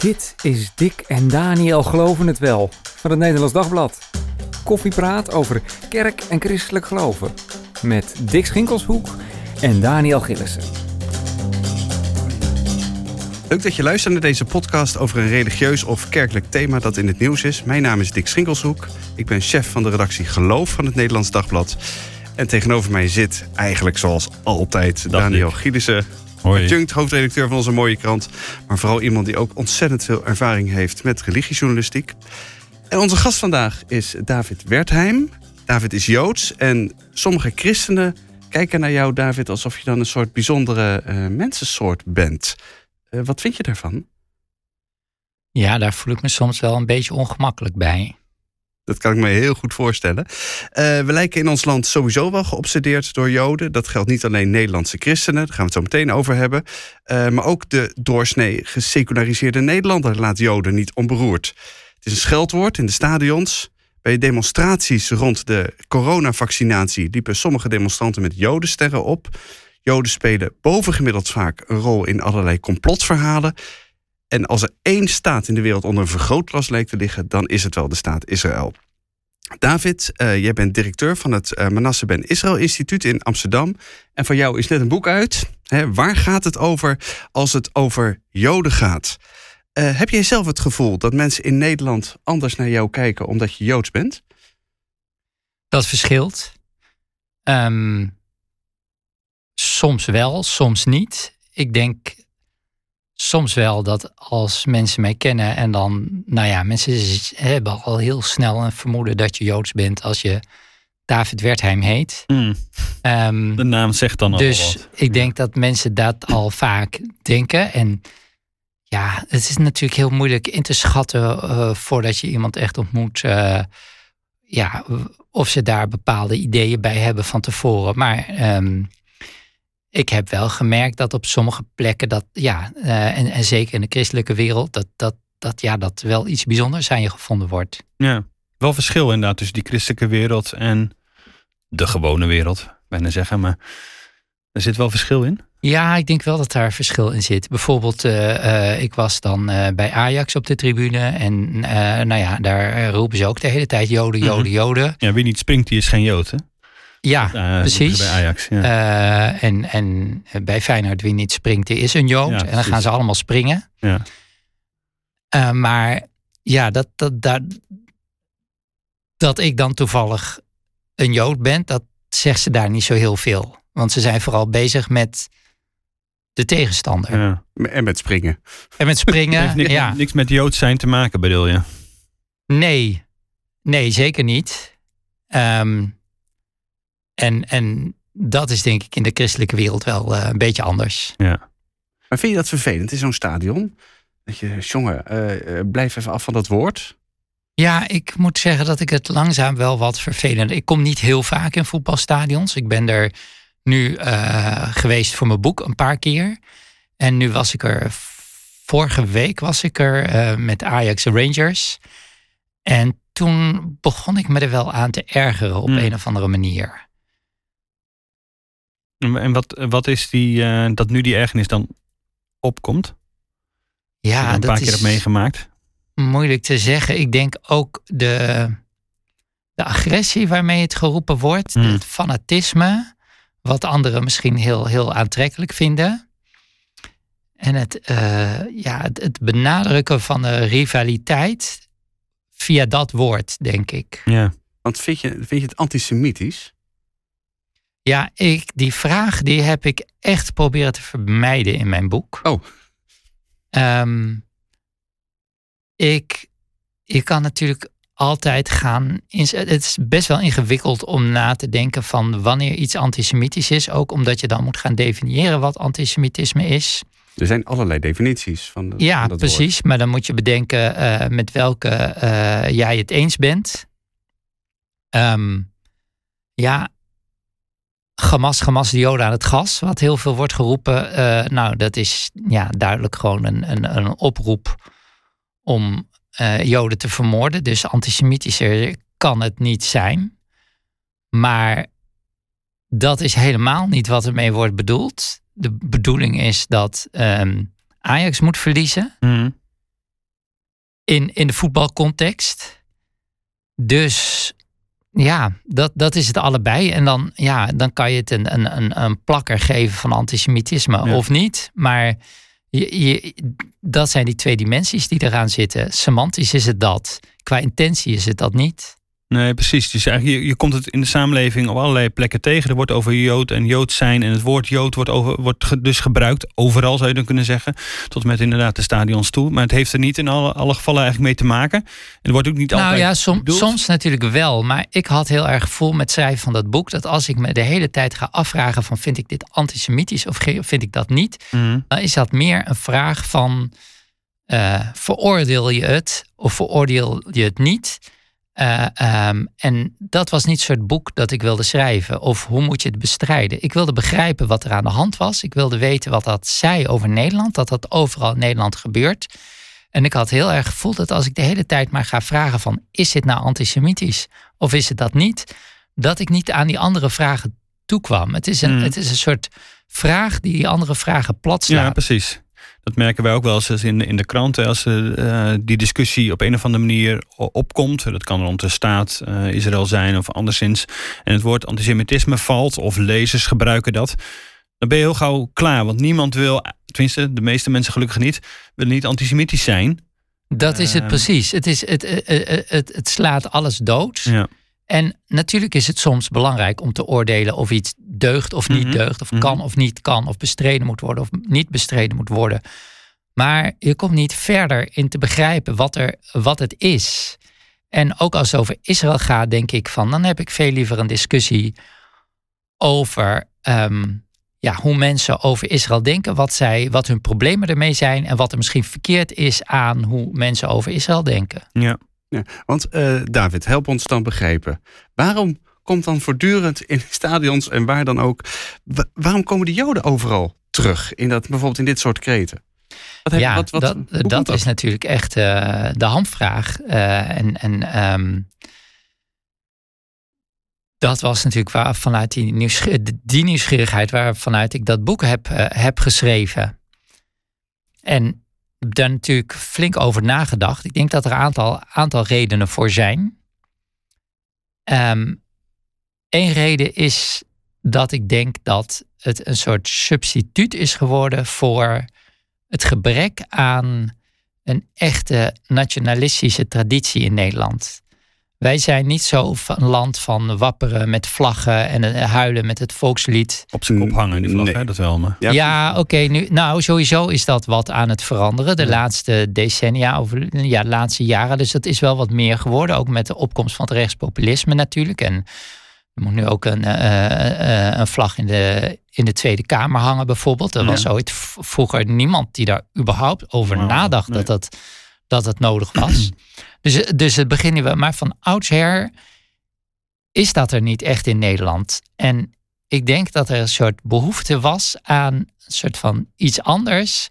Dit is Dick en Daniel Geloven het Wel van het Nederlands Dagblad. Koffiepraat over kerk en christelijk geloven. Met Dick Schinkelshoek en Daniel Gillissen. Leuk dat je luistert naar deze podcast over een religieus of kerkelijk thema dat in het nieuws is. Mijn naam is Dick Schinkelshoek. Ik ben chef van de redactie Geloof van het Nederlands Dagblad. En tegenover mij zit eigenlijk zoals altijd Daniel Gielissen. Adjunct, hoofdredacteur van onze mooie krant. Maar vooral iemand die ook ontzettend veel ervaring heeft met religiejournalistiek. En onze gast vandaag is David Wertheim. David is Joods en sommige christenen kijken naar jou, David, alsof je dan een soort bijzondere uh, mensensoort bent. Uh, wat vind je daarvan? Ja, daar voel ik me soms wel een beetje ongemakkelijk bij. Dat kan ik me heel goed voorstellen. Uh, we lijken in ons land sowieso wel geobsedeerd door Joden. Dat geldt niet alleen Nederlandse christenen, daar gaan we het zo meteen over hebben. Uh, maar ook de doorsnee geseculariseerde Nederlander laat Joden niet onberoerd. Het is een scheldwoord in de stadions. Bij demonstraties rond de coronavaccinatie liepen sommige demonstranten met Jodensterren op. Joden spelen bovengemiddeld vaak een rol in allerlei complotverhalen. En als er één staat in de wereld onder een vergrootglas lijkt te liggen, dan is het wel de staat Israël. David, uh, jij bent directeur van het uh, Manasse Ben Israël Instituut in Amsterdam. En van jou is net een boek uit. Hè, waar gaat het over als het over Joden gaat? Uh, heb jij zelf het gevoel dat mensen in Nederland anders naar jou kijken omdat je Joods bent? Dat verschilt. Um, soms wel, soms niet. Ik denk soms wel dat als mensen mij kennen en dan, nou ja, mensen hebben al heel snel een vermoeden dat je Joods bent als je David Wertheim heet. Mm. Um, de naam zegt dan al dus wat. ik denk dat mensen dat al vaak denken. En ja, het is natuurlijk heel moeilijk in te schatten uh, voordat je iemand echt ontmoet. Uh, ja, of ze daar bepaalde ideeën bij hebben van tevoren. Maar um, ik heb wel gemerkt dat op sommige plekken dat, ja, uh, en, en zeker in de christelijke wereld, dat, dat, dat, ja, dat wel iets bijzonders aan je gevonden wordt. Ja, wel verschil inderdaad tussen die christelijke wereld en de gewone wereld, bijna zeggen. Maar er zit wel verschil in. Ja, ik denk wel dat daar verschil in zit. Bijvoorbeeld, uh, uh, ik was dan uh, bij Ajax op de tribune. En nou ja, daar roepen ze ook de hele tijd Joden, Joden, Joden. Ja, wie niet springt, die is geen Jood, hè? Ja, uh, precies. Bij Ajax. Ja. Uh, en, en bij Feyenoord wie niet springt, die is een Jood. Ja, en dan gaan ze allemaal springen. Ja. Uh, maar ja, dat, dat, dat, dat ik dan toevallig een Jood ben, dat zegt ze daar niet zo heel veel. Want ze zijn vooral bezig met de tegenstander. Ja. En met springen. En met springen, heeft niks, ja. niks met Joods zijn te maken, bedoel je? Nee, nee, zeker niet. Um, en, en dat is denk ik in de christelijke wereld wel uh, een beetje anders. Ja. Maar vind je dat vervelend in zo'n stadion? Dat je, jongen, uh, uh, blijf even af van dat woord. Ja, ik moet zeggen dat ik het langzaam wel wat vervelend. Ik kom niet heel vaak in voetbalstadions. Ik ben er nu geweest voor mijn boek een paar keer. En nu was ik er, vorige week was ik er met Ajax Rangers. En toen begon ik me er wel aan te ergeren op Hmm. een of andere manier. En wat, wat is die, uh, dat nu die ergernis dan opkomt? Ja, een dat paar keer is hebt meegemaakt. moeilijk te zeggen. Ik denk ook de, de agressie waarmee het geroepen wordt, Hmm. het fanatisme, wat anderen misschien heel, heel aantrekkelijk vinden. En het, uh, ja, het, het benadrukken van de rivaliteit via dat woord, denk ik. Ja. Want vind je, vind je het antisemitisch? Ja, ik, die vraag die heb ik echt proberen te vermijden in mijn boek. Oh. Um, ik, je kan natuurlijk altijd gaan. Het is best wel ingewikkeld om na te denken van wanneer iets antisemitisch is. Ook omdat je dan moet gaan definiëren wat antisemitisme is. Er zijn allerlei definities van. De, ja, van dat precies. Woord. Maar dan moet je bedenken uh, met welke uh, jij het eens bent. Um, ja, Hamas, de Joden aan het gas, wat heel veel wordt geroepen. Uh, nou, dat is ja, duidelijk gewoon een, een, een oproep om uh, Joden te vermoorden. Dus antisemitischer kan het niet zijn. Maar dat is helemaal niet wat ermee wordt bedoeld. De bedoeling is dat um, Ajax moet verliezen. Mm. in, in de voetbalcontext. Dus ja, dat, dat is het allebei. En dan, ja, dan kan je het een, een, een, een plakker geven van antisemitisme Ja. of niet. Maar je, je, dat zijn die twee dimensies die eraan zitten. Semantisch is het dat. Qua intentie is het dat niet. Nee, precies. Dus eigenlijk, je, je komt het in de samenleving op allerlei plekken tegen. Er wordt over Jood en Jood zijn. En het woord Jood wordt, over, wordt ge- dus gebruikt. Overal zou je dan kunnen zeggen. Tot met inderdaad de stadions toe. Maar het heeft er niet in alle, alle gevallen eigenlijk mee te maken. En er wordt ook niet Nou altijd ja, som- bedoeld. soms natuurlijk wel. Maar ik had heel erg gevoel met schrijven van dat boek... dat als ik me de hele tijd ga afvragen van... vind ik dit antisemitisch of vind ik dat niet... Mhm. dan is dat meer een vraag van... eh, veroordeel je het of veroordeel je het niet... Eh, ehm, en dat was niet het soort boek dat ik wilde schrijven. Of hoe moet je het bestrijden? Ik wilde begrijpen wat er aan de hand was. Ik wilde weten wat dat zei over Nederland. Dat dat overal in Nederland gebeurt. En ik had heel erg gevoeld dat als ik de hele tijd maar ga vragen van... is dit nou antisemitisch of is het dat niet? Dat ik niet aan die andere vragen toekwam. Het is een, Mm. het is een soort vraag die die andere vragen plat slaat. Ja, precies. Dat merken wij ook wel eens in, in de kranten. Als eh, die discussie op een of andere manier opkomt. Dat kan rond de staat eh, Israël zijn of anderszins. En het woord antisemitisme valt of lezers gebruiken dat. Dan ben je heel gauw klaar. Want niemand wil, tenminste de meeste mensen gelukkig niet, willen niet antisemitisch zijn. Dat is het Ehm. precies. Het, is, het, het, het, het, het slaat alles dood. Ja. En natuurlijk is het soms belangrijk om te oordelen of iets deugt of niet Mhm. deugt, of Mhm. kan of niet kan, of bestreden moet worden of niet bestreden moet worden. Maar je komt niet verder in te begrijpen wat, er, wat het is. En ook als het over Israël gaat, denk ik van, dan heb ik veel liever een discussie over ehm, ja, hoe mensen over Israël denken, wat, zij, wat hun problemen ermee zijn en wat er misschien verkeerd is aan hoe mensen over Israël denken. Ja. Ja, want eh, David, help ons dan begrijpen. Waarom komt dan voortdurend in stadions en waar dan ook... wa- waarom komen die Joden overal terug? In dat, bijvoorbeeld in dit soort kreten? Wat heb- ja, wat- wat- dat, dat, is natuurlijk echt eh, de hamvraag. Eh, en en ehm, dat was natuurlijk waar, vanuit die, nieuwsg- die nieuwsgierigheid waarvanuit ik dat boek heb, heb geschreven. En daar natuurlijk flink over nagedacht. Ik denk dat er een aantal, aantal redenen voor zijn. Eén reden is dat ik denk dat het een soort substituut is geworden voor het gebrek aan een echte nationalistische traditie in Nederland. Wij zijn niet zo van een land van wapperen met vlaggen en eh, huilen met het volkslied. Op zijn kop hangen, die vlag, Nee. hè, dat wel. Maar. Ja, oké. nu, nou, sowieso is dat wat aan het veranderen. De laatste decennia, of ja, de laatste jaren. Dus dat is wel wat meer geworden. Ook met de opkomst van het rechtspopulisme natuurlijk. En er moet nu ook een, eh, eh, een vlag in de, in de Tweede Kamer hangen, bijvoorbeeld. Er was Ja. ooit vroeger niemand die daar überhaupt over nadacht nee. dat, dat, dat het nodig was. dus, dus het beginnen we. Maar van oudsher is dat er niet echt in Nederland. En ik denk dat er een soort behoefte was aan een soort van iets anders.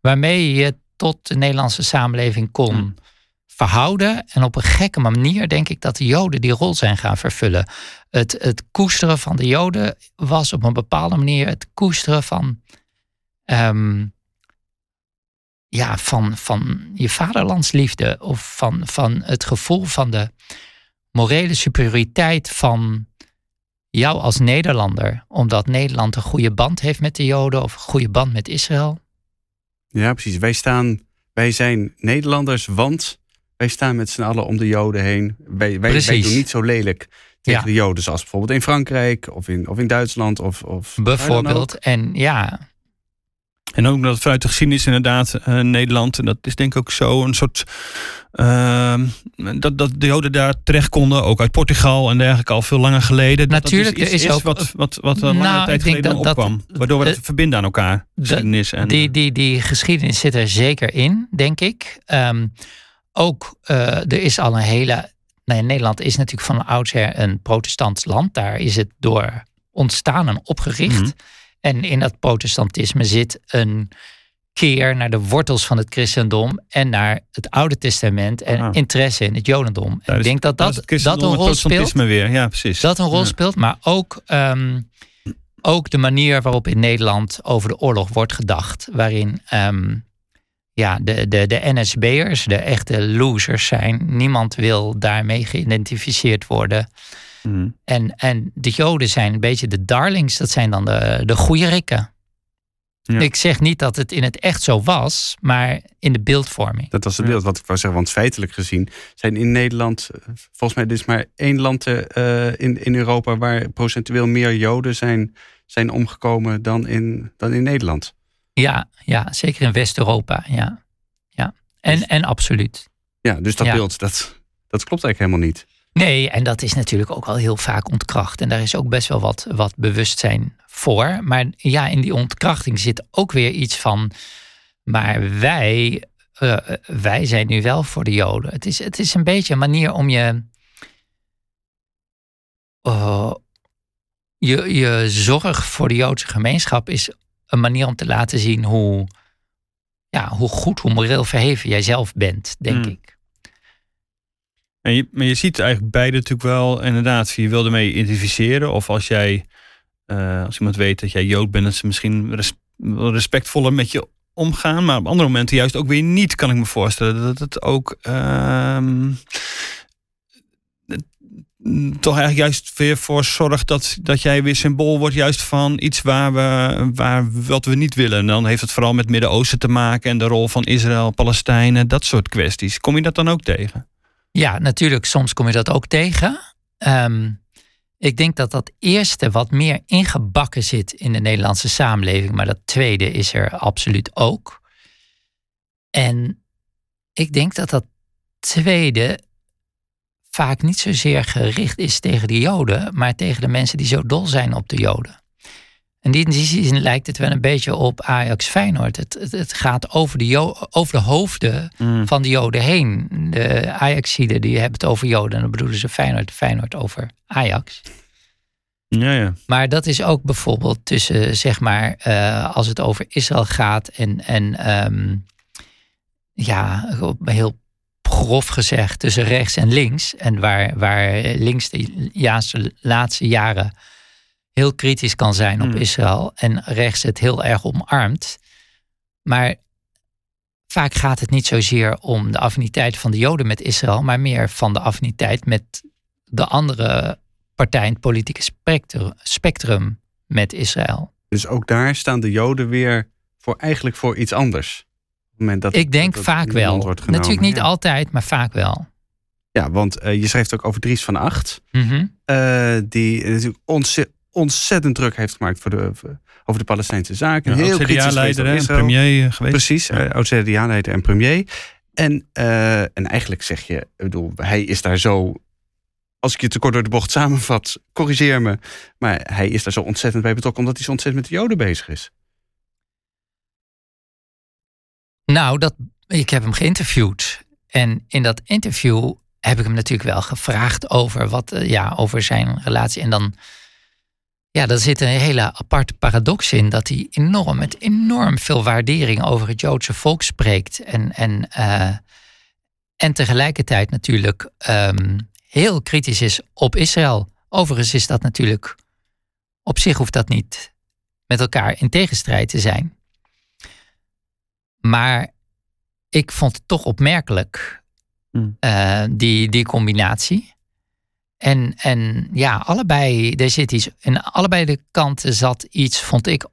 Waarmee je tot de Nederlandse samenleving kon Hmm. verhouden. En op een gekke manier denk ik dat de Joden die rol zijn gaan vervullen. Het, het koesteren van de Joden was op een bepaalde manier het koesteren van. ehm, ja, van, van je vaderlandsliefde. Of van, van het gevoel van de morele superioriteit van jou als Nederlander. Omdat Nederland een goede band heeft met de Joden of een goede band met Israël. Ja, precies. Wij, staan, wij zijn Nederlanders, want wij staan met z'n allen om de Joden heen. Wij, wij, doen niet zo lelijk tegen Ja. de Joden zoals bijvoorbeeld in Frankrijk of in, of in Duitsland. Of, of. Bijvoorbeeld. En ja, En ook dat vanuit de geschiedenis inderdaad eh, Nederland, en dat is denk ik ook zo, een soort... ehm, dat, dat de Joden daar terecht konden, ook uit Portugal en dergelijke, al veel langer geleden. Natuurlijk, dat is iets ook- wat, wat, wat een lange Nou, tijd ik denk geleden dat- dat- opkwam. waardoor we dat eh, verbinden aan elkaar, geschiedenis. En, die, die, die geschiedenis zit er zeker in, denk ik. Ehm, ook, eh, er is al een hele... Nederland is natuurlijk van oudsher een protestants land. Daar is het door ontstaan en opgericht. Mhm. En in dat protestantisme zit een keer naar de wortels van het christendom en naar het Oude Testament en Ah. interesse in het Jodendom. En ik is- denk dat dat, dat een en rol speelt. protestantisme weer, ja precies. Dat een rol Ja. speelt, maar ook, ehm, ook de manier waarop in Nederland over de oorlog wordt gedacht. Waarin ehm, ja, de, de, de NSB'ers, de echte losers zijn. Niemand wil daarmee geïdentificeerd worden. Mhm. En, en de Joden zijn een beetje de darlings. Dat zijn dan de, de goede rikken. Ja. Ik zeg niet dat het in het echt zo was, maar in de beeldvorming. Dat was het beeld wat ik wou zeggen. Want feitelijk gezien zijn in Nederland, eh, volgens mij, er is maar één land eh, in, in Europa waar procentueel meer Joden zijn, zijn omgekomen dan in, dan in Nederland. Ja, ja zeker in West-Europa. Ja. Ja. En, en absoluut. Ja, dus dat Ja. beeld, dat, dat klopt eigenlijk helemaal niet. Nee, en dat is natuurlijk ook al heel vaak ontkracht. En daar is ook best wel wat, wat bewustzijn voor. Maar ja, in die ontkrachting zit ook weer iets van. Maar wij, eh, wij zijn nu wel voor de Joden. Het is, het is een beetje een manier om je. eh, je, je zorg voor de Joodse gemeenschap is een manier om te laten zien hoe, ja, hoe goed, hoe moreel verheven jij zelf bent, denk Hmm. ik. En maar je ziet eigenlijk beide natuurlijk wel inderdaad. Je wil ermee identificeren. Of als jij, eh, als iemand weet dat jij Jood bent, dat ze misschien res- respectvoller met je omgaan. Maar op andere momenten juist ook weer niet, kan ik me voorstellen. Dat het ook ehm, het- toch eigenlijk juist weer voor zorgt dat, dat jij weer symbool wordt juist van iets waar we, waar, wat we niet willen. En dan heeft het vooral met Midden-Oosten te maken en de rol van Israël, Palestijnen, dat soort kwesties. Kom je dat dan ook tegen? Ja, natuurlijk, soms kom je dat ook tegen. Ehm, ik denk dat dat eerste wat meer ingebakken zit in de Nederlandse samenleving, maar dat tweede is er absoluut ook. En ik denk dat dat tweede vaak niet zozeer gericht is tegen de Joden, maar tegen de mensen die zo dol zijn op de Joden. En die, in die zin lijkt het wel een beetje op Ajax Feyenoord. Het, het, het gaat over de, Jo- over de hoofden van de Joden heen. De Ajaxiden die hebben het over Joden. En dan bedoelen ze Feyenoord, Feyenoord over Ajax. Ja, ja. Maar dat is ook bijvoorbeeld tussen, zeg maar, eh, als het over Israël gaat en, en ehm, ja, heel grof gezegd, tussen rechts en links. En waar, waar links de laatste, laatste jaren heel kritisch kan zijn op Hmm. Israël en rechts het heel erg omarmt. Maar vaak gaat het niet zozeer om de affiniteit van de Joden met Israël, maar meer van de affiniteit met de andere partij in het politieke spectrum, spectrum met Israël. Dus ook daar staan de Joden weer voor, eigenlijk voor iets anders. Dat, Ik denk dat vaak wel. Natuurlijk niet Ja. altijd, maar vaak wel. Ja, want eh, je schrijft ook over Dries van Acht. Mhm. eh, die natuurlijk ontzettend druk heeft gemaakt voor de, over de Palestijnse zaken. Ja, heel CDA-leider en premier eh, geweest. Precies, Ja. eh, oud-CDA-leider en premier. En, eh, en eigenlijk zeg je, ik bedoel, hij is daar zo... Als ik je te kort door de bocht samenvat, corrigeer me. Maar hij is daar zo ontzettend bij betrokken... omdat hij zo ontzettend met de Joden bezig is. Nou, dat, ik heb hem geïnterviewd. En in dat interview heb ik hem natuurlijk wel gevraagd over, wat, ja, over zijn relatie. En dan, ja, daar zit een hele aparte paradox in. Dat hij enorm, met enorm veel waardering over het Joodse volk spreekt. En, en, eh, en tegelijkertijd natuurlijk ehm, heel kritisch is op Israël. Overigens is dat natuurlijk, op zich hoeft dat niet met elkaar in tegenstrijd te zijn. Maar ik vond het toch opmerkelijk, Hmm. eh, die, die combinatie. En, en ja, allebei, er zit iets. En allebei de kanten zat iets, vond ik,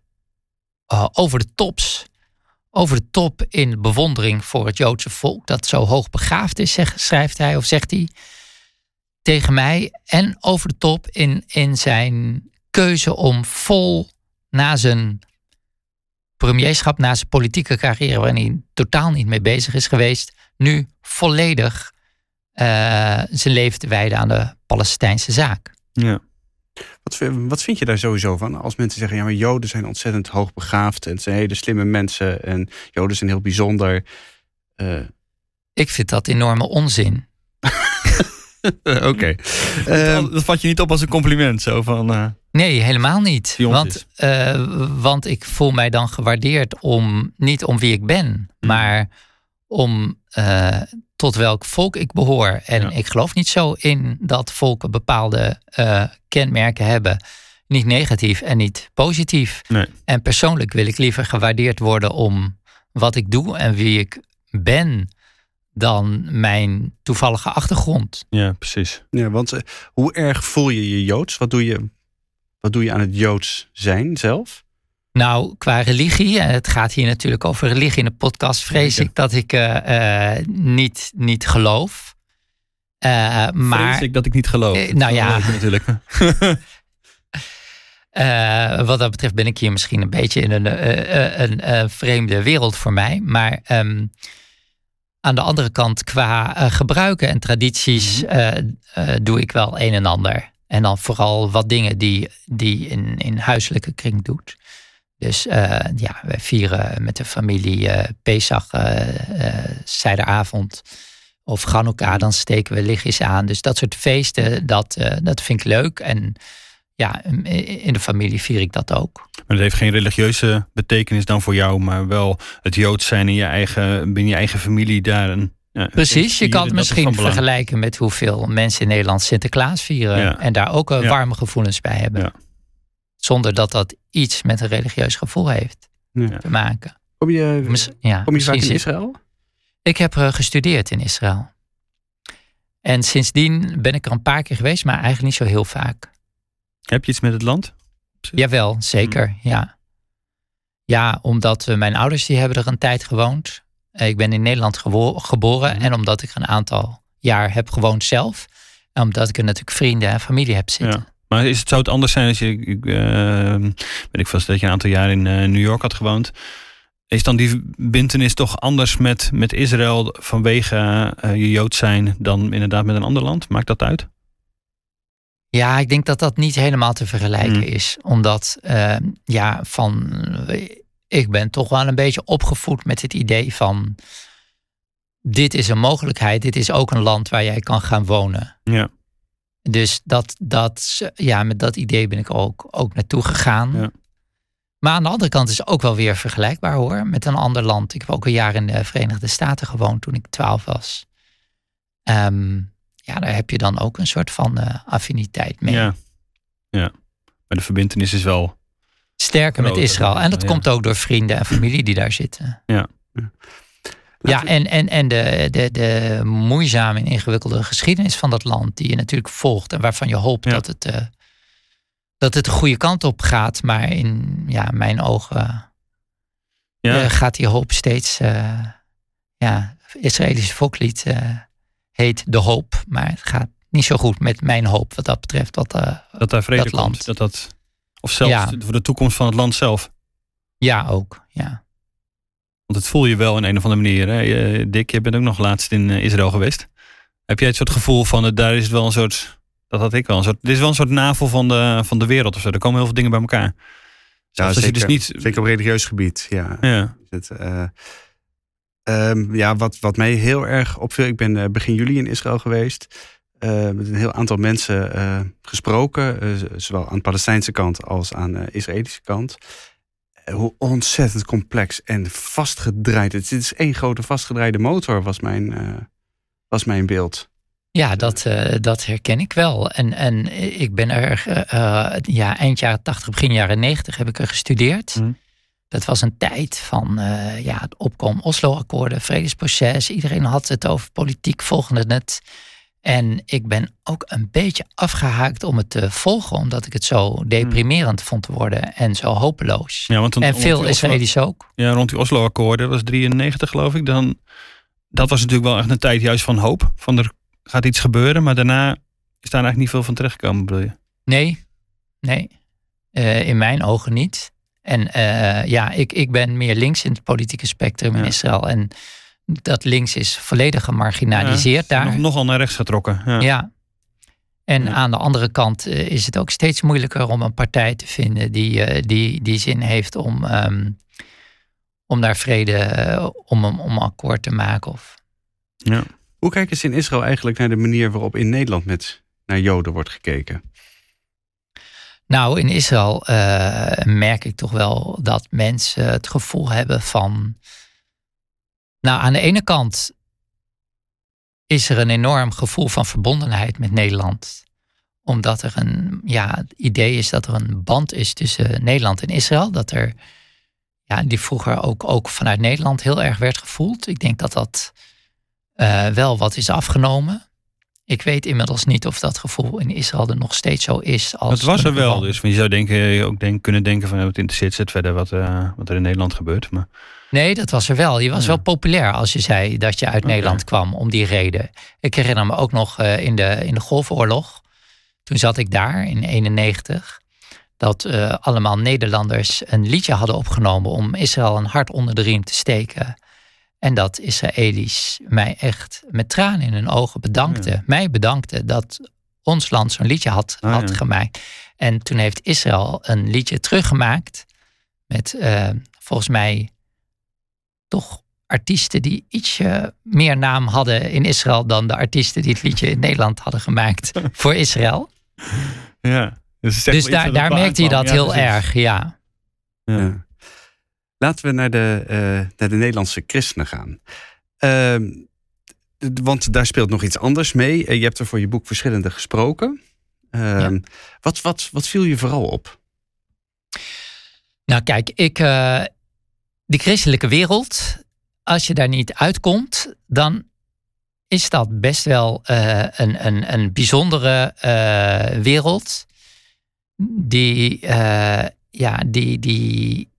eh, over de tops. Over de top in bewondering voor het Joodse volk, dat zo hoog begaafd is, schrijft hij of zegt hij tegen mij. En over de top in, in zijn keuze om vol na zijn premierschap, na zijn politieke carrière, waarin hij totaal niet mee bezig is geweest, nu volledig zijn leven te wijden aan de Palestijnse zaak. Ja. Wat, vind- wat vind je daar sowieso van? Als mensen zeggen, ja, maar Joden zijn ontzettend hoogbegaafd... en het zijn hele slimme mensen en Joden zijn heel bijzonder. Eh, Ik vind dat enorme onzin. Oké. dat, Ehm, dat vat je niet op als een compliment. Zo van, eh, Nee, helemaal niet. Want, eh, want ik voel mij dan gewaardeerd om niet om wie ik ben, maar om eh, tot welk volk ik behoor. En Ja. ik geloof niet zo in dat volken bepaalde eh, kenmerken hebben. Niet negatief en niet positief. Nee. En persoonlijk wil ik liever gewaardeerd worden om wat ik doe en wie ik ben dan mijn toevallige achtergrond. Ja, precies. Ja, want eh, hoe erg voel je je Joods? Wat doe je, wat doe je aan het Joods zijn zelf? Nou, qua religie, en het gaat hier natuurlijk over religie in de podcast, vrees Zeker. ik dat ik eh, eh, niet, niet geloof. Eh, maar Vrees ik dat ik niet geloof. Eh, nou ja. natuurlijk. Eh, wat dat betreft ben ik hier misschien een beetje in een, eh, eh, een eh, vreemde wereld voor mij. Maar ehm, aan de andere kant, qua eh, gebruiken en tradities, eh, eh, doe ik wel een en ander. En dan vooral wat dingen die, die in, in huiselijke kring doet. Dus eh, ja, wij vieren met de familie eh Pesach, eh zijderavond of Chanukka, dan steken we lichtjes aan. Dus dat soort feesten, dat, dat vind ik leuk. En ja, in de familie vier ik dat ook. Maar het heeft geen religieuze betekenis dan voor jou, maar wel het Joods zijn in je eigen, binnen je eigen familie daar een. ja, Precies, je kan dat het misschien vergelijken met hoeveel mensen in Nederland Sinterklaas vieren. Ja. En daar ook warme gevoelens bij hebben. Ja. Zonder dat dat iets met een religieus gevoel heeft Ja. te maken. Kom je, ja, kom je vaak in Israël? Ik heb eh, gestudeerd in Israël. En sindsdien ben ik er een paar keer geweest, maar eigenlijk niet zo heel vaak. Heb je iets met het land? Jawel, zeker, Hmm. ja. Ja, omdat eh, mijn ouders die hebben er een tijd gewoond. Eh, Ik ben in Nederland geboren Hmm. en omdat ik er een aantal jaar heb gewoond zelf. En omdat ik er natuurlijk vrienden en familie heb zitten. Ja. Maar is het, zou het anders zijn als je, eh, weet ik vast dat je een aantal jaar in eh, New York had gewoond. Is dan die bintenis toch anders met, met Israël vanwege eh, je Jood zijn dan inderdaad met een ander land? Maakt dat uit? Ja, ik denk dat dat niet helemaal te vergelijken Hmm. is. Omdat, ja, van. Ik ben toch wel een beetje opgevoed met het idee van. Dit is een mogelijkheid. Dit is ook een land waar jij kan gaan wonen. Ja. Dus dat, dat, ja, met dat idee ben ik ook, ook naartoe gegaan. Ja. Maar aan de andere kant is het ook wel weer vergelijkbaar hoor. Met een ander land. Ik heb ook een jaar in de Verenigde Staten gewoond toen ik twaalf was. Ehm, ja, daar heb je dan ook een soort van eh, affiniteit mee. Ja. ja. Maar de verbintenis is wel. Sterker met Israël. En dat ja. komt ook door vrienden en familie die daar zitten. Ja, We- en, en, en de, de, de moeizame en ingewikkelde geschiedenis van dat land, die je natuurlijk volgt en waarvan je hoopt Ja. dat, het, eh, dat het de goede kant op gaat. Maar in ja, mijn ogen Ja, eh, gaat die hoop steeds. eh ja, Israëlische volkslied eh, heet De Hoop. Maar het gaat niet zo goed met mijn hoop wat dat betreft. Wat, eh, dat daar vrede dat komt. land. Dat dat, of zelfs Ja. voor de toekomst van het land zelf. ja, ook. Ja. Want het voel je wel in een of andere manier. Hè? Dick, je bent ook nog laatst in eh, Israël geweest. Heb jij het soort gevoel van, daar is het wel een soort, dat had ik wel, een soort, dit is wel een soort navel van de, van de wereld of zo. Er komen heel veel dingen bij elkaar. Ja, als je zeker, dus niet... zeker op religieus gebied. Ja. Ja, Het, eh, ehm, ja, wat, wat mij heel erg opviel, ik ben eh, begin juli in Israël geweest. met een heel aantal mensen gesproken, zowel aan de Palestijnse kant als aan de Israëlische kant. Hoe ontzettend complex en vastgedraaid. Het is één grote vastgedraaide motor, was mijn, eh, was mijn beeld. Ja, dat, eh, dat herken ik wel. En, en ik ben er eh, ja, eind jaren 80, begin jaren 90 heb ik er gestudeerd. Mhm. Dat was een tijd van eh, ja, het opkomen Oslo-akkoorden, vredesproces. Iedereen had het over politiek, volgde het. En ik ben ook een beetje afgehaakt om het te volgen, omdat ik het zo deprimerend vond worden en zo hopeloos. ja want dan, en veel Israëli's ook. Ja, rond die Oslo-akkoorden, dat was 93 geloof ik. Dan, dat was natuurlijk wel echt een tijd juist van hoop. Van er gaat iets gebeuren, maar daarna is daar eigenlijk niet veel van terechtgekomen, bedoel je? Nee, nee. Eh, in mijn ogen niet. En eh, ja, ik, ik ben meer links in het politieke spectrum in. Israël. En dat links is volledig gemarginaliseerd daar. Nog, nogal naar rechts getrokken. Ja. Ja. En Ja. aan de andere kant eh, is het ook steeds moeilijker om een partij te vinden die, eh, die, die zin heeft om, ehm, om daar vrede, eh, om, om, akkoord te maken. Of, Ja. Hoe kijken ze in Israël eigenlijk naar de manier waarop in Nederland met, naar Joden wordt gekeken? Nou, in Israël merk ik toch wel dat mensen het gevoel hebben van. Nou, aan de ene kant is er een enorm gevoel van verbondenheid met Nederland. Omdat er een ja, het idee is dat er een band is tussen Nederland en Israël. Dat er ja, die vroeger ook, ook vanuit Nederland heel erg werd gevoeld. Ik denk dat dat eh, wel wat is afgenomen. Ik weet inmiddels niet of dat gevoel in Israël er nog steeds zo is. Als Het was er wel, dus je zou denken, ook denk, kunnen denken van, het interesseert het verder wat, eh, wat er in Nederland gebeurt. Maar Nee, dat was er wel. Je was Ja. wel populair als je zei dat je uit. Nederland kwam om die reden. Ik herinner me ook nog eh, in, de, in de Golfoorlog. Toen zat ik daar in 91. Dat eh, allemaal Nederlanders een liedje hadden opgenomen om Israël een hart onder de riem te steken. En dat Israëli's mij echt met tranen in hun ogen bedankten. Ja. Mij bedankten dat ons land zo'n liedje had, Ah, had ja. gemaakt. En toen heeft Israël een liedje teruggemaakt. Met eh, volgens mij toch artiesten die ietsje meer naam hadden in Israël dan de artiesten die het liedje in Nederland hadden gemaakt voor Israël. ja. Dus, Dus daar, daar merkte je dat heel precies. erg, ja. Ja. Laten we naar de, eh, naar de Nederlandse christenen gaan. Ehm, want daar speelt nog iets anders mee. Eh, je hebt er voor je boek verschillende gesproken. Ehm, wat, wat, wat viel je vooral op? Nou kijk, ik, eh die christelijke wereld, als je daar niet uitkomt, dan is dat best wel eh, een, een, een bijzondere eh, wereld. Die, eh, ja, die, die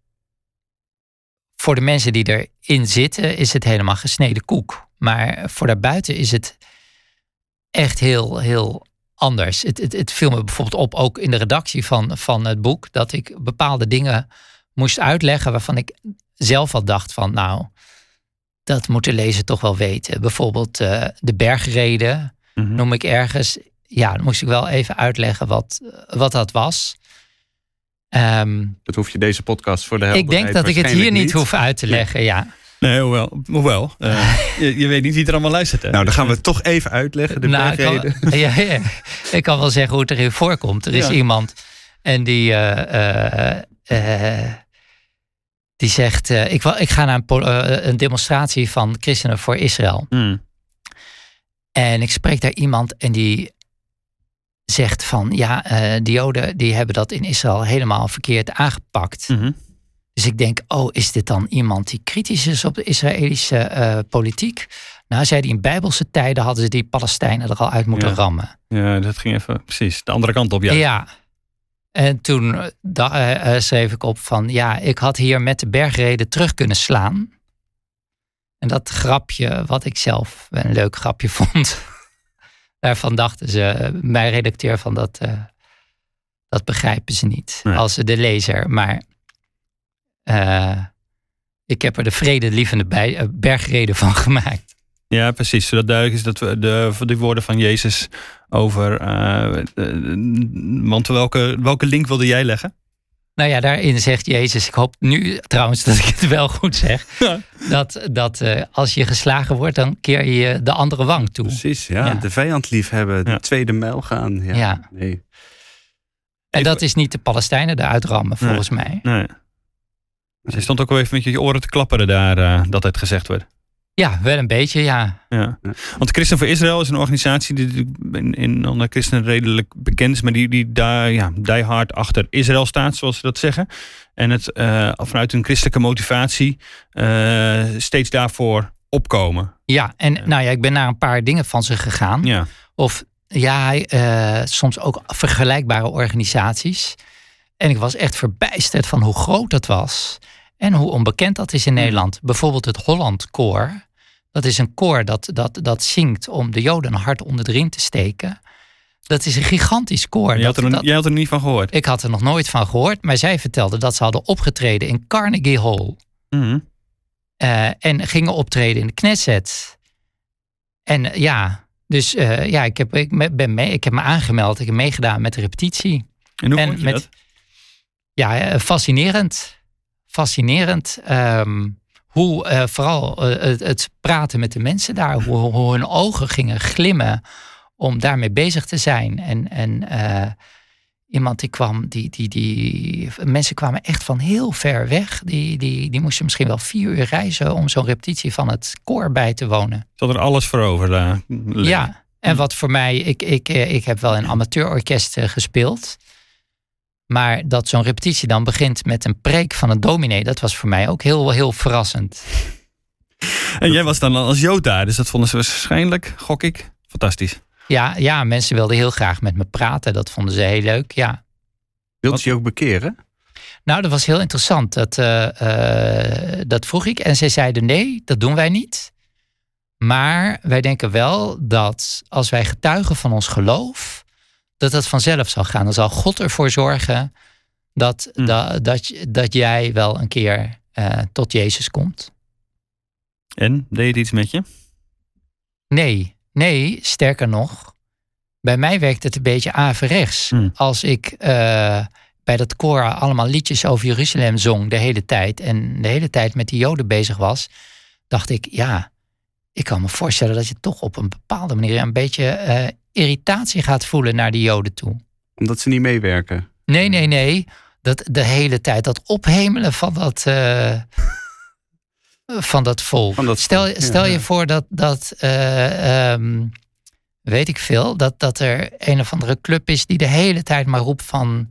voor de mensen die erin zitten, is het helemaal gesneden koek. Maar voor daarbuiten is het echt heel, heel anders. Het, het, het viel me bijvoorbeeld op, ook in de redactie van, van het boek, dat ik bepaalde dingen moest uitleggen waarvan ik zelf al dacht van, nou, dat moet de lezer toch wel weten. Bijvoorbeeld eh, de bergreden Mhm. noem ik ergens. Ja, dan moest ik wel even uitleggen wat, wat dat was. Ehm, Dat hoef je deze podcast voor de ik helderheid denk dat ik het hier niet hoef uit te leggen, ja. Nee, hoewel. hoewel eh, je, je weet niet wie er allemaal luistert. Hè? Nou, dan gaan we het toch even uitleggen, de Nou, ik bergreden. kan, ja, ja. ik kan wel zeggen hoe het erin voorkomt. Er is Ja. iemand en die, eh, eh, eh, die zegt: eh, ik, ik ga naar een, po- eh, een demonstratie van christenen voor Israël. Mm. En ik spreek daar iemand en die zegt van ja, eh de Joden die hebben dat in Israël helemaal verkeerd aangepakt. Mhm. Dus ik denk, oh, is dit dan iemand die kritisch is op de Israëlische eh, politiek? Nou, zei hij, in bijbelse tijden hadden ze die Palestijnen er al uit moeten Ja. rammen. Ja, dat ging even precies de andere kant op. Ja. Ja. En toen eh, schreef ik op van, ja, ik had hier met de bergreden terug kunnen slaan. En dat grapje, wat ik zelf een leuk grapje vond, daarvan dachten ze, mijn redacteur, van dat, dat begrijpen ze niet. Nee. Als de lezer, maar ik heb er de vredelievende bij, bergreden van gemaakt. Ja, precies. Zodat duidelijk is dat we de, de woorden van Jezus over. eh, eh, want welke, welke link wilde jij leggen? Nou ja, daarin zegt Jezus, ik hoop nu trouwens dat ik het wel goed zeg, Ja. dat, dat eh, als je geslagen wordt, dan keer je de andere wang toe. Precies, ja. Ja. De vijand lief hebben, de Ja. tweede mijl gaan. Ja, Ja. Nee. En Even- dat is niet de Palestijnen eruit rammen, Nee. volgens mij. Nee. Je stond ook wel even met je oren te klapperen daar eh, dat het gezegd werd. Ja, wel een beetje, ja. Ja. Want Christen voor Israël is een organisatie die in, in onder christenen redelijk bekend is, maar die, die daar ja, die hard achter Israël staat, zoals ze dat zeggen. En het eh, vanuit een christelijke motivatie eh, steeds daarvoor opkomen. Ja, en nou ja, ik ben naar een paar dingen van ze gegaan. Ja. Of ja, eh, soms ook vergelijkbare organisaties. En ik was echt verbijsterd van hoe groot dat was. En hoe onbekend dat is in. Nederland. Bijvoorbeeld het Holland Koor. Dat is een koor dat, dat, dat zingt om de Joden een hart onder de riem te steken. Dat is een gigantisch koor. Jij had, er, dat- jij had er niet van gehoord. ik had er nog nooit van gehoord. Maar zij vertelde dat ze hadden opgetreden in Carnegie Hall. Mhm. Eh, en gingen optreden in de Knesset. En eh, ja, dus eh, ja, ik heb, ik ben mee, ik heb me aangemeld. Ik heb meegedaan met de repetitie. En hoe en vond je met- dat? Ja, fascinerend. Fascinerend. ehm, hoe eh, vooral eh, het, het praten met de mensen daar, hoe, hoe hun ogen gingen glimmen om daarmee bezig te zijn. En, en eh, iemand die kwam, die, die, die, mensen kwamen echt van heel ver weg. Die, die, die moesten misschien wel vier uur reizen om zo'n repetitie van het koor bij te wonen. Hadden er alles voor over. daar. Ja, en wat voor mij, ik, ik, ik heb wel in amateurorkesten gespeeld. Maar dat zo'n repetitie dan begint met een preek van een dominee, dat was voor mij ook heel, heel verrassend. En jij was dan als Jood daar, dus dat vonden ze waarschijnlijk, gok ik, fantastisch. Ja, ja, mensen wilden heel graag met me praten. Dat vonden ze heel leuk, ja. Wilt je ook bekeren? Nou, dat was heel interessant. Dat, eh, eh, dat vroeg ik. En zij zeiden nee, dat doen wij niet. Maar wij denken wel dat als wij getuigen van ons geloof, dat dat vanzelf zal gaan. Dan zal God ervoor zorgen dat, Mm. dat, dat, dat jij wel een keer eh, tot Jezus komt. En, deed het iets met je? Nee, nee, sterker nog. Bij mij werkt het een beetje averechts. Hmm. Als ik eh, bij dat koor allemaal liedjes over Jeruzalem zong de hele tijd. En de hele tijd met die Joden bezig was. Dacht ik, ja, ik kan me voorstellen dat je toch op een bepaalde manier een beetje eh, irritatie gaat voelen naar die Joden toe. Omdat ze niet meewerken. Nee, nee, nee. Dat de hele tijd dat ophemelen van dat, eh, van dat volk. Van dat stel volk, ja, stel je ja. voor dat, dat eh, ehm, weet ik veel, dat, dat er een of andere club is die de hele tijd maar roept van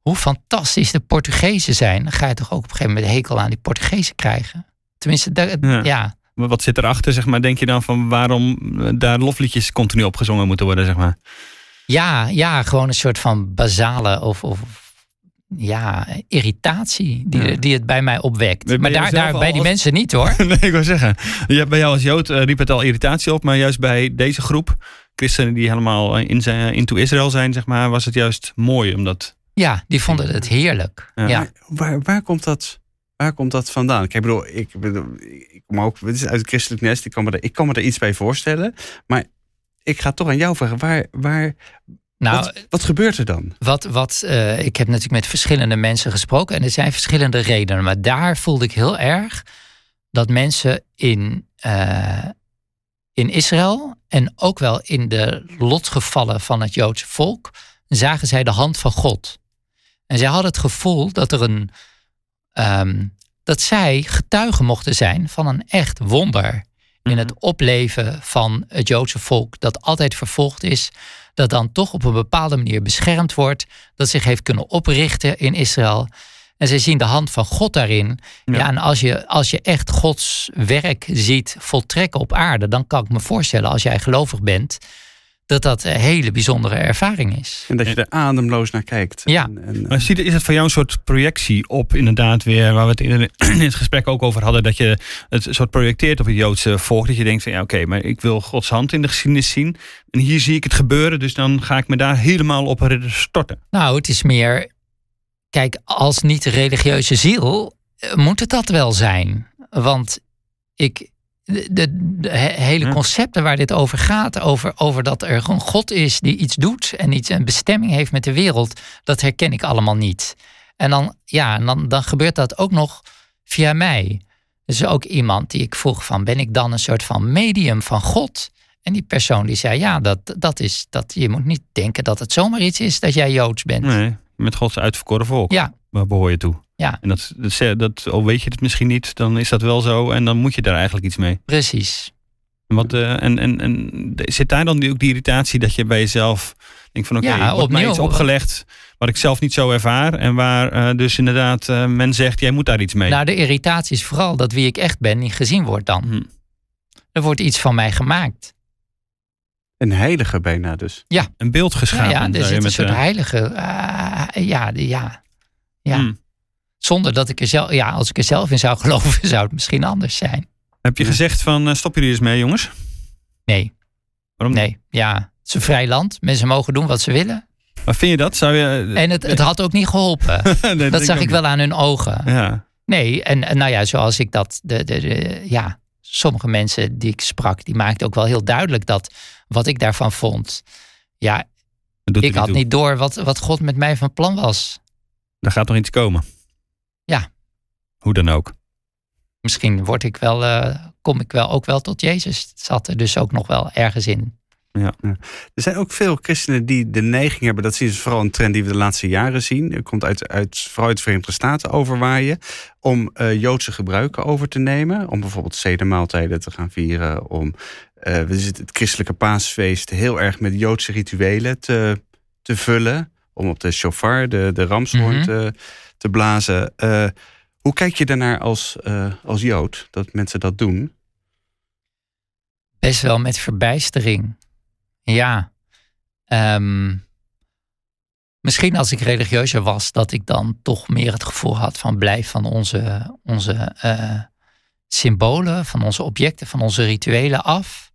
hoe fantastisch de Portugezen zijn. Dan ga je toch ook op een gegeven moment hekel aan die Portugezen krijgen. Tenminste, ja. Maar Wat zit erachter, zeg maar? Denk je dan van waarom eh, daar lofliedjes continu opgezongen moeten worden, zeg maar? Ja, ja, gewoon een soort van basale of, of ja, irritatie die, Ja. die het bij mij opwekt. Ben maar daar, daar bij die als- mensen niet hoor. nee, ik wou zeggen. Ja, bij jou als Jood eh, riep het al irritatie op, maar juist bij deze groep, christenen die helemaal eh, in zijn, into Israël zijn, zeg maar, was het juist mooi omdat. Ja, die vonden het heerlijk. Ja. Waar, waar, komt dat, waar komt dat vandaan? Kijk, Ik bedoel, ik, bedoel, ik kom ook het is uit het christelijk nest. Ik kan, me er, ik kan me er iets bij voorstellen. Maar ik ga toch aan jou vragen. Waar, waar, Nou, wat, wat gebeurt er dan? wat, wat, eh, ik heb natuurlijk met verschillende mensen gesproken en er zijn verschillende redenen. Maar daar voelde ik heel erg dat mensen in, eh, in Israël en ook wel in de lotgevallen van het Joodse volk zagen zij de hand van God. En zij hadden het gevoel dat er een ehm, dat zij getuigen mochten zijn van een echt wonder in het opleven van het Joodse volk dat altijd vervolgd is, dat dan toch op een bepaalde manier beschermd wordt, dat zich heeft kunnen oprichten in Israël. En zij zien de hand van God daarin. Ja, Ja. en als je, als je echt Gods werk ziet voltrekken op aarde, dan kan ik me voorstellen, als jij gelovig bent, dat dat een hele bijzondere ervaring is. En dat je er ademloos naar kijkt. Ja. En, en, Maar zie je, is het voor jou een soort projectie op, inderdaad, weer, waar we het in, in het gesprek ook over hadden, dat je het soort projecteert op het Joodse volk, dat je denkt van ja, oké, maar ik wil Gods hand in de geschiedenis zien. En hier zie ik het gebeuren, dus dan ga ik me daar helemaal op storten. Nou, het is meer. Kijk, als niet-religieuze ziel eh, moet het dat wel zijn. Want ik. De, de, de he- hele Ja. concepten waar dit over gaat, over, over dat er een God is die iets doet en iets een bestemming heeft met de wereld, dat herken ik allemaal niet. En dan, ja, en dan, dan gebeurt dat ook nog via mij. Dus ook iemand die ik vroeg van, ben ik dan een soort van medium van God? En die persoon die zei, ja, dat, dat is, dat, je moet niet denken dat het zomaar iets is dat jij Joods bent. Nee, met Gods uitverkoren volk. Ja, Waar behoor je toe? Ja. En dat, dat, dat, al weet je het misschien niet, dan is dat wel zo. En dan moet je daar eigenlijk iets mee. precies. En, wat, eh, en, en, en zit daar dan ook die irritatie dat je bij jezelf denkt van oké, Ja, er wordt mij iets opgelegd wat ik zelf niet zo ervaar. En waar eh, dus inderdaad eh, men zegt, jij moet daar iets mee. Nou, de irritatie is vooral dat wie ik echt ben niet gezien wordt dan. Hm. Er wordt iets van mij gemaakt. een heilige bijna dus. Een beeld Ja, geschapen. ja, er zou je zit een met, soort heilige... ja, ja, ja. hm. Zonder dat ik er zelf... Ja, als ik er zelf in zou geloven, zou het misschien anders zijn. Heb je Ja. gezegd van eh, stop jullie eens mee jongens? Nee, Waarom nee. Ja, het is een vrij land. Mensen mogen doen wat ze willen. Maar vind je dat? Zou je, En het, het had ook niet geholpen. Nee, Dat zag ik wel aan hun ogen. Ja. Nee, en, en nou ja, zoals ik dat. De, de, de- ja, sommige mensen die ik sprak, die maakten ook wel heel duidelijk dat wat ik daarvan vond. Ja, ik had toe. niet door wat, wat God met mij van plan was. Er gaat nog iets komen. Ja. Hoe dan ook. Misschien word ik wel, eh, kom ik wel ook wel tot Jezus. Het zat er dus ook nog wel ergens in. Er zijn ook veel christenen die de neiging hebben, dat zien ze vooral een trend die we de laatste jaren zien. Het komt uit, uit, vooral uit de Verenigde Staten overwaaien. Om eh, Joodse gebruiken over te nemen. Om bijvoorbeeld zedemaaltijden te gaan vieren. Om eh, we zitten het christelijke paasfeest heel erg met Joodse rituelen te, te vullen. om op de shofar, de, de ramshoorn, Mhm. te, te blazen. Eh, hoe kijk je daarnaar als, eh, als Jood, dat mensen dat doen? Best wel met verbijstering. Ja. Ehm, misschien als ik religieuzer was, dat ik dan toch meer het gevoel had van blijf van onze, onze eh, symbolen, van onze objecten, van onze rituelen af.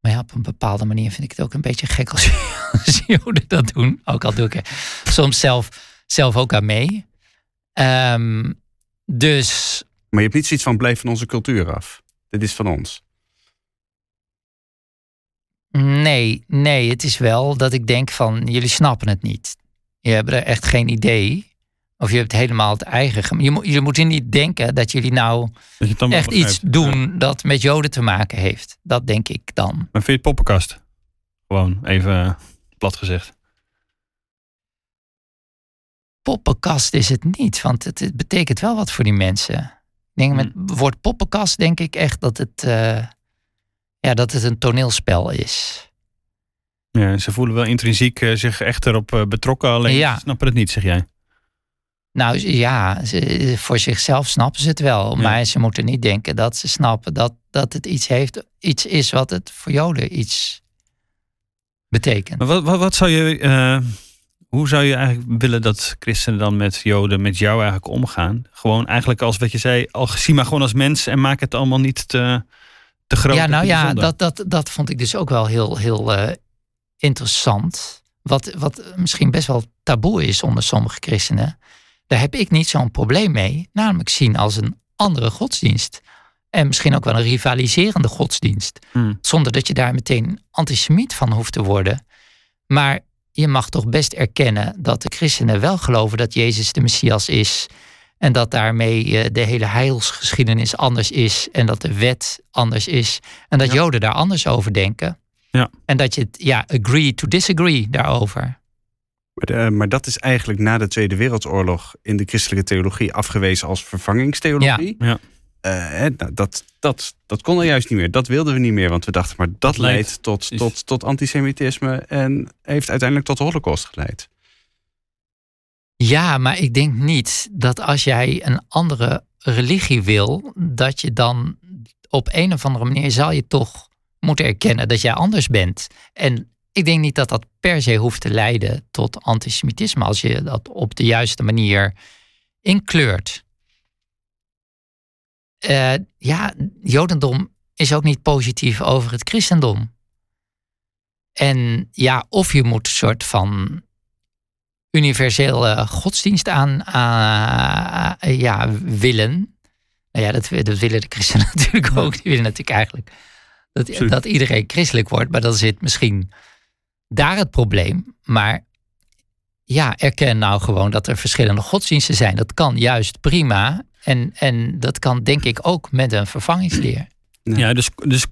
Maar ja, op een bepaalde manier vind ik het ook een beetje gek als, Joden dat doen. Ook al doe ik er soms zelf, zelf ook aan mee. Ehm, dus Maar je hebt niet zoiets van blijf van onze cultuur af. Dit is van ons. Nee, nee, het is wel dat ik denk van jullie snappen het niet. Je hebt er echt geen idee. Of je hebt helemaal het eigen. Je moet, je moet niet denken dat jullie nou Dat echt iets doen dat met Joden te maken heeft. Dat denk ik dan. Maar vind je het poppenkast? Gewoon even plat gezegd. Poppenkast is het niet, want het, het betekent wel wat voor die mensen. Ik denk met het woord poppenkast denk ik echt dat het, eh, ja, dat het een toneelspel is. Ja, ze voelen wel intrinsiek eh, zich echt erop eh, betrokken, alleen Ja. ze snappen het niet, zeg jij. Nou ja, ze, voor zichzelf snappen ze het wel. Ja. Maar ze moeten niet denken dat ze snappen dat, dat het iets, heeft, iets is wat het voor Joden iets betekent. Maar wat, wat, wat zou je, hoe zou je eigenlijk willen dat christenen dan met Joden, met jou eigenlijk omgaan? Gewoon eigenlijk als wat je zei, al zie maar gewoon als mens en maak het allemaal niet te, te groot. ja, nou ja, dat, dat, dat vond ik dus ook wel heel, heel eh, interessant. Wat, wat misschien best wel taboe is onder sommige christenen. Daar heb ik niet zo'n probleem mee. Namelijk zien als een andere godsdienst. En misschien ook wel een rivaliserende godsdienst. Hmm. Zonder dat je daar meteen antisemiet van hoeft te worden. Maar je mag toch best erkennen dat de christenen wel geloven dat Jezus de Messias is. En dat daarmee eh, de hele heilsgeschiedenis anders is. En dat de wet anders is. En dat Ja. Joden daar anders over denken. Ja. En dat je het, ja, agree to disagree daarover. Maar, eh, maar dat is eigenlijk na de Tweede Wereldoorlog in de christelijke theologie afgewezen als vervangingstheologie. Ja. Ja. Eh, nou, dat, dat, dat kon er juist niet meer. Dat wilden we niet meer, want we dachten, maar dat leidt- leidt tot, is- tot, tot antisemitisme en heeft uiteindelijk tot de Holocaust geleid. Ja, maar ik denk niet dat als jij een andere religie wil, dat je dan op een of andere manier zal je toch moeten erkennen dat jij anders bent. En ik denk niet dat dat per se hoeft te leiden tot antisemitisme als je dat op de juiste manier inkleurt. Eh, ja, Jodendom is ook niet positief over het christendom. En ja, of je moet een soort van universele godsdienst aan eh, ja, willen. Nou ja, dat, dat willen de christenen natuurlijk ook. Die willen natuurlijk eigenlijk dat, dat iedereen christelijk wordt. Maar dan zit misschien daar het probleem. Maar ja, erken nou gewoon dat er verschillende godsdiensten zijn. Dat kan juist prima. En, en dat kan denk ik ook met een vervangingsleer. Ja, dus, dus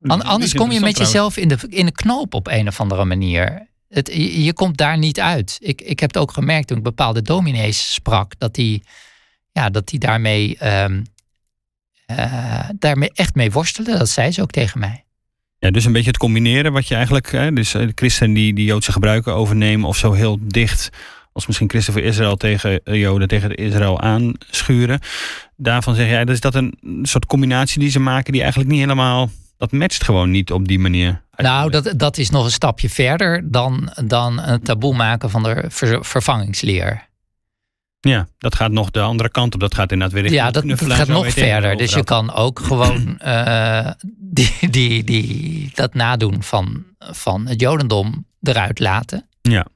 An- anders kom je met jezelf in de, in de knoop op een of andere manier. Het, je, je komt daar niet uit. Ik, ik heb het ook gemerkt toen ik bepaalde dominees sprak, dat die, ja, dat die daarmee, ehm, eh, daarmee echt mee worstelen. Dat zei ze ook tegen mij. Ja, dus een beetje het combineren wat je eigenlijk, hè, dus eh, de christenen die, die Joodse gebruiken overnemen of zo heel dicht als misschien christen voor Israël tegen eh, Joden tegen Israël aanschuren. Daarvan zeg jij, dus dat een soort combinatie die ze maken die eigenlijk niet helemaal, dat matcht gewoon niet op die manier. Nou, dat, dat is nog een stapje verder dan, dan een taboe maken van de ver- vervangingsleer. Ja, dat gaat nog de andere kant op. Dat gaat inderdaad weer Ja, dat, dat gaat nog verder. Dus je kan ook gewoon eh, die, die, die, dat nadoen van, van het Jodendom eruit laten. Ja.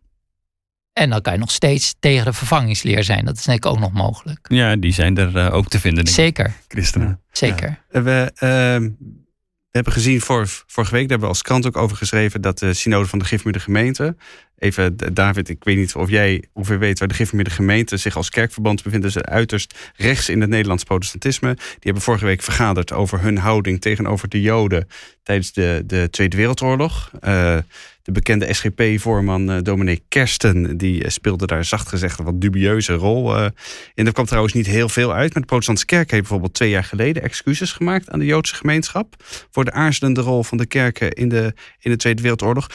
En dan kan je nog steeds tegen de vervangingsleer zijn. Dat is denk ik ook nog mogelijk. Ja, die zijn er eh, ook te vinden, denk ik, Zeker, christenen. zeker. Eh, We, ehm, we hebben gezien vor, vorige week, daar hebben we als krant ook over geschreven, dat de synode van de Gifmuurde gemeente. Even, David, ik weet niet of jij ongeveer weet waar de Gifmuurde gemeente zich als kerkverband bevindt. Ze uiterst rechts in het Nederlands protestantisme. Die hebben vorige week vergaderd over hun houding tegenover de Joden tijdens de, de Tweede Wereldoorlog. Eh, de bekende SGP-voorman eh dominee Kersten, die eh, speelde daar zacht gezegd een wat dubieuze rol. eh, en er kwam trouwens niet heel veel uit. Maar de protestantse kerk heeft bijvoorbeeld twee jaar geleden excuses gemaakt aan de Joodse gemeenschap. Voor de aarzelende rol van de kerken in de, in de Tweede Wereldoorlog.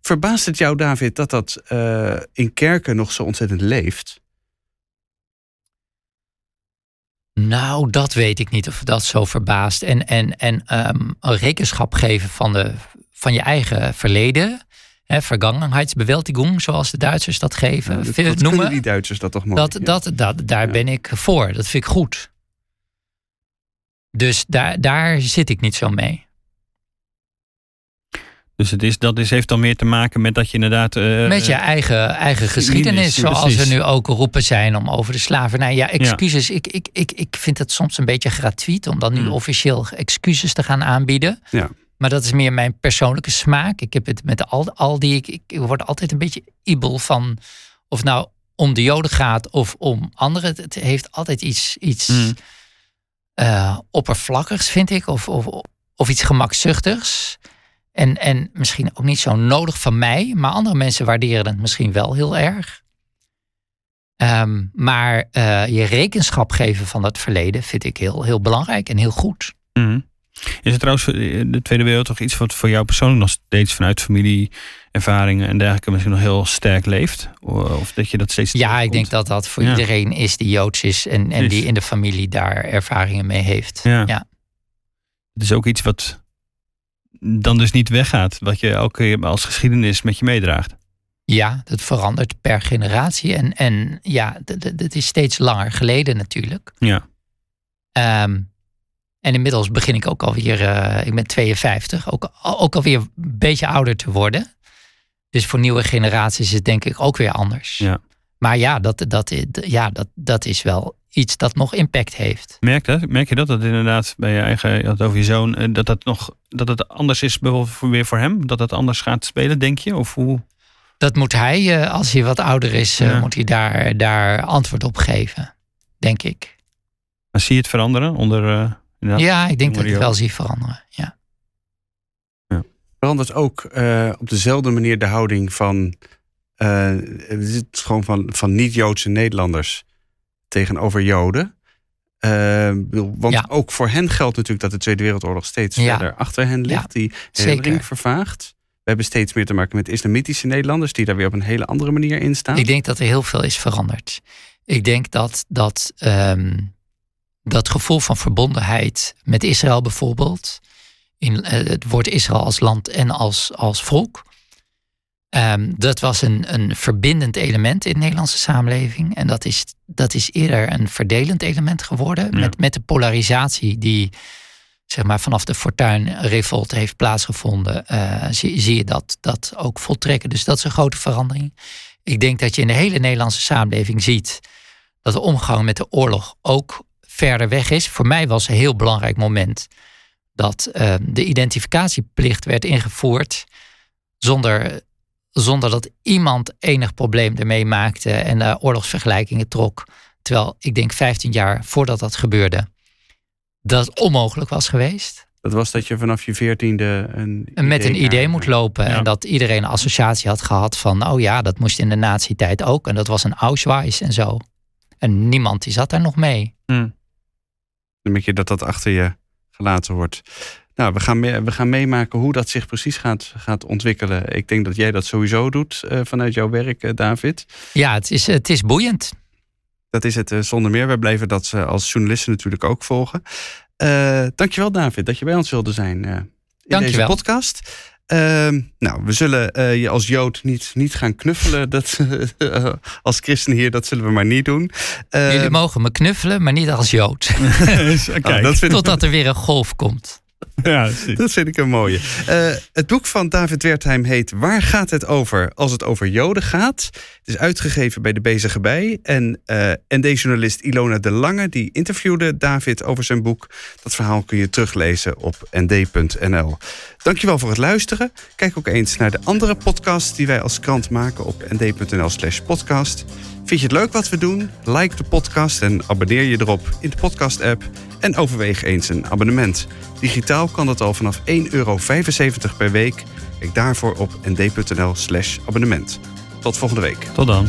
Verbaast het jou, David, dat dat eh, in kerken nog zo ontzettend leeft? Nou, dat weet ik niet of dat zo verbaast. En, en, en een rekenschap geven van, de, van je eigen verleden. Hè, Vergangenheidsbewältigung, zoals de Duitsers dat geven. Nou, noemen. die Duitsers dat toch mooi? Dat, Ja. dat, dat, daar Ja. ben ik voor. Dat vind ik goed. Dus daar, daar zit ik niet zo mee. Dus het is, dat is, heeft dan meer te maken met dat je inderdaad... eh, Met je eigen, eigen geschiedenis. Zoals precies. er nu ook roepen zijn om over de slavernij. Ja, excuses. Ik, ik, ik, ik vind het soms een beetje gratuit om dan nu Mm. officieel excuses te gaan aanbieden. Ja. Maar dat is meer mijn persoonlijke smaak. Ik heb het met al, al die. Ik, ik word altijd een beetje ibel van. Of het nou om de Joden gaat of om anderen. Het, heeft altijd iets, iets Mm. eh, oppervlakkigs, vind ik. Of, of, of iets gemakzuchtigs. En, en misschien ook niet zo nodig van mij. Maar andere mensen waarderen het misschien wel heel erg. Ehm, maar eh, je rekenschap geven van dat verleden vind ik heel, heel belangrijk en heel goed. Mhm. Is het trouwens eh, de Tweede Wereldoorlog iets wat voor jou persoonlijk nog steeds vanuit familieervaringen en dergelijke misschien nog heel sterk leeft? Of dat je dat steeds Ja, ik denk dat dat voor Ja. iedereen is die Joods is en, en die in de familie daar ervaringen mee heeft. Ja. Ja. Het is ook iets wat dan dus niet weggaat, wat je keer als geschiedenis met je meedraagt. Ja, dat verandert per generatie. En, en ja, het is steeds langer geleden natuurlijk. Ja. Ehm, en inmiddels begin ik ook alweer, eh ik ben 52, ook, ook alweer een beetje ouder te worden. Dus voor nieuwe generaties is het denk ik ook weer anders. Ja. Maar ja dat, dat, ja, dat, dat is wel iets dat nog impact heeft. Merk, dat, merk je dat? Dat inderdaad bij je eigen, je had het over je zoon, eh, dat, dat, nog, dat het anders is bijvoorbeeld voor- weer voor hem? Dat het anders gaat spelen, denk je? Of hoe? Dat moet hij, eh, als hij wat ouder is, Ja. moet hij daar, daar antwoord op geven. Denk ik. Maar zie je het veranderen onder... inderdaad? Ja, ik denk dat ik het wel zie veranderen. Ja. verandert ook eh, op dezelfde manier de houding van, eh, het is gewoon van, van niet-Joodse Nederlanders tegenover Joden. Eh, want Ja. ook voor hen geldt natuurlijk dat de Tweede Wereldoorlog steeds Ja. verder achter hen ligt. Die herinnering Zeker. vervaagt. We hebben steeds meer te maken met islamitische Nederlanders die daar weer op een hele andere manier in staan. Ik denk dat er heel veel is veranderd. Ik denk dat dat, ehm, dat gevoel van verbondenheid met Israël bijvoorbeeld, in eh, het woord Israël als land en als, als volk, ehm, dat was een, een verbindend element in de Nederlandse samenleving. En dat is, dat is eerder een verdelend element geworden. Ja. Met, met de polarisatie die zeg maar, vanaf de Fortuin-revolt heeft plaatsgevonden, eh, zie, zie je dat, dat ook voltrekken. Dus dat is een grote verandering. Ik denk dat je in de hele Nederlandse samenleving ziet dat de omgang met de oorlog ook verder weg is. Voor mij was een heel belangrijk moment dat eh, de identificatieplicht werd ingevoerd zonder, zonder dat iemand enig probleem ermee maakte en eh, oorlogsvergelijkingen trok. Terwijl ik denk 15 jaar voordat dat gebeurde, dat het onmogelijk was geweest. Dat was dat je vanaf je veertiende een En met een idee moet lopen. Ja. En dat iedereen een associatie had gehad van, oh ja, dat moest in de nazi-tijd ook. En dat was een Auschwitz en zo. En niemand die zat daar nog mee. Hm. Dan merk je dat dat achter je gelaten wordt. Nou, we gaan, mee- we gaan meemaken hoe dat zich precies gaat, gaat ontwikkelen. Ik denk dat jij dat sowieso doet eh, vanuit jouw werk, eh, David. Ja, het is, het is boeiend. Dat is het eh, zonder meer. Wij blijven dat als journalisten natuurlijk ook volgen. Dankjewel, David, dat je bij ons wilde zijn in deze Dankjewel. podcast. Ehm, nou, we zullen eh, je als Jood niet, niet gaan knuffelen. Dat, eh, als christen hier, dat zullen we maar niet doen. Eh, Jullie mogen me knuffelen, maar niet als Jood. Kijk, oh, dat, vind ik, Totdat er weer een golf komt. ja, dat vind ik een mooie. Eh, het boek van David Wertheim heet Waar gaat het over als het over Joden gaat? Het is uitgegeven bij de Bezige Bij. En eh ND-journalist Ilona de Lange die interviewde David over zijn boek. Dat verhaal kun je teruglezen op nd.nl. Dankjewel voor het luisteren. Kijk ook eens naar de andere podcasts die wij als krant maken op nd.nl slash podcast. Vind je het leuk wat we doen? Like de podcast en abonneer je erop in de podcast-app. En overweeg eens een abonnement. Digitaal kan dat al vanaf 1,75 euro per week. Kijk daarvoor op nd.nl slash abonnement. Tot volgende week. Tot dan.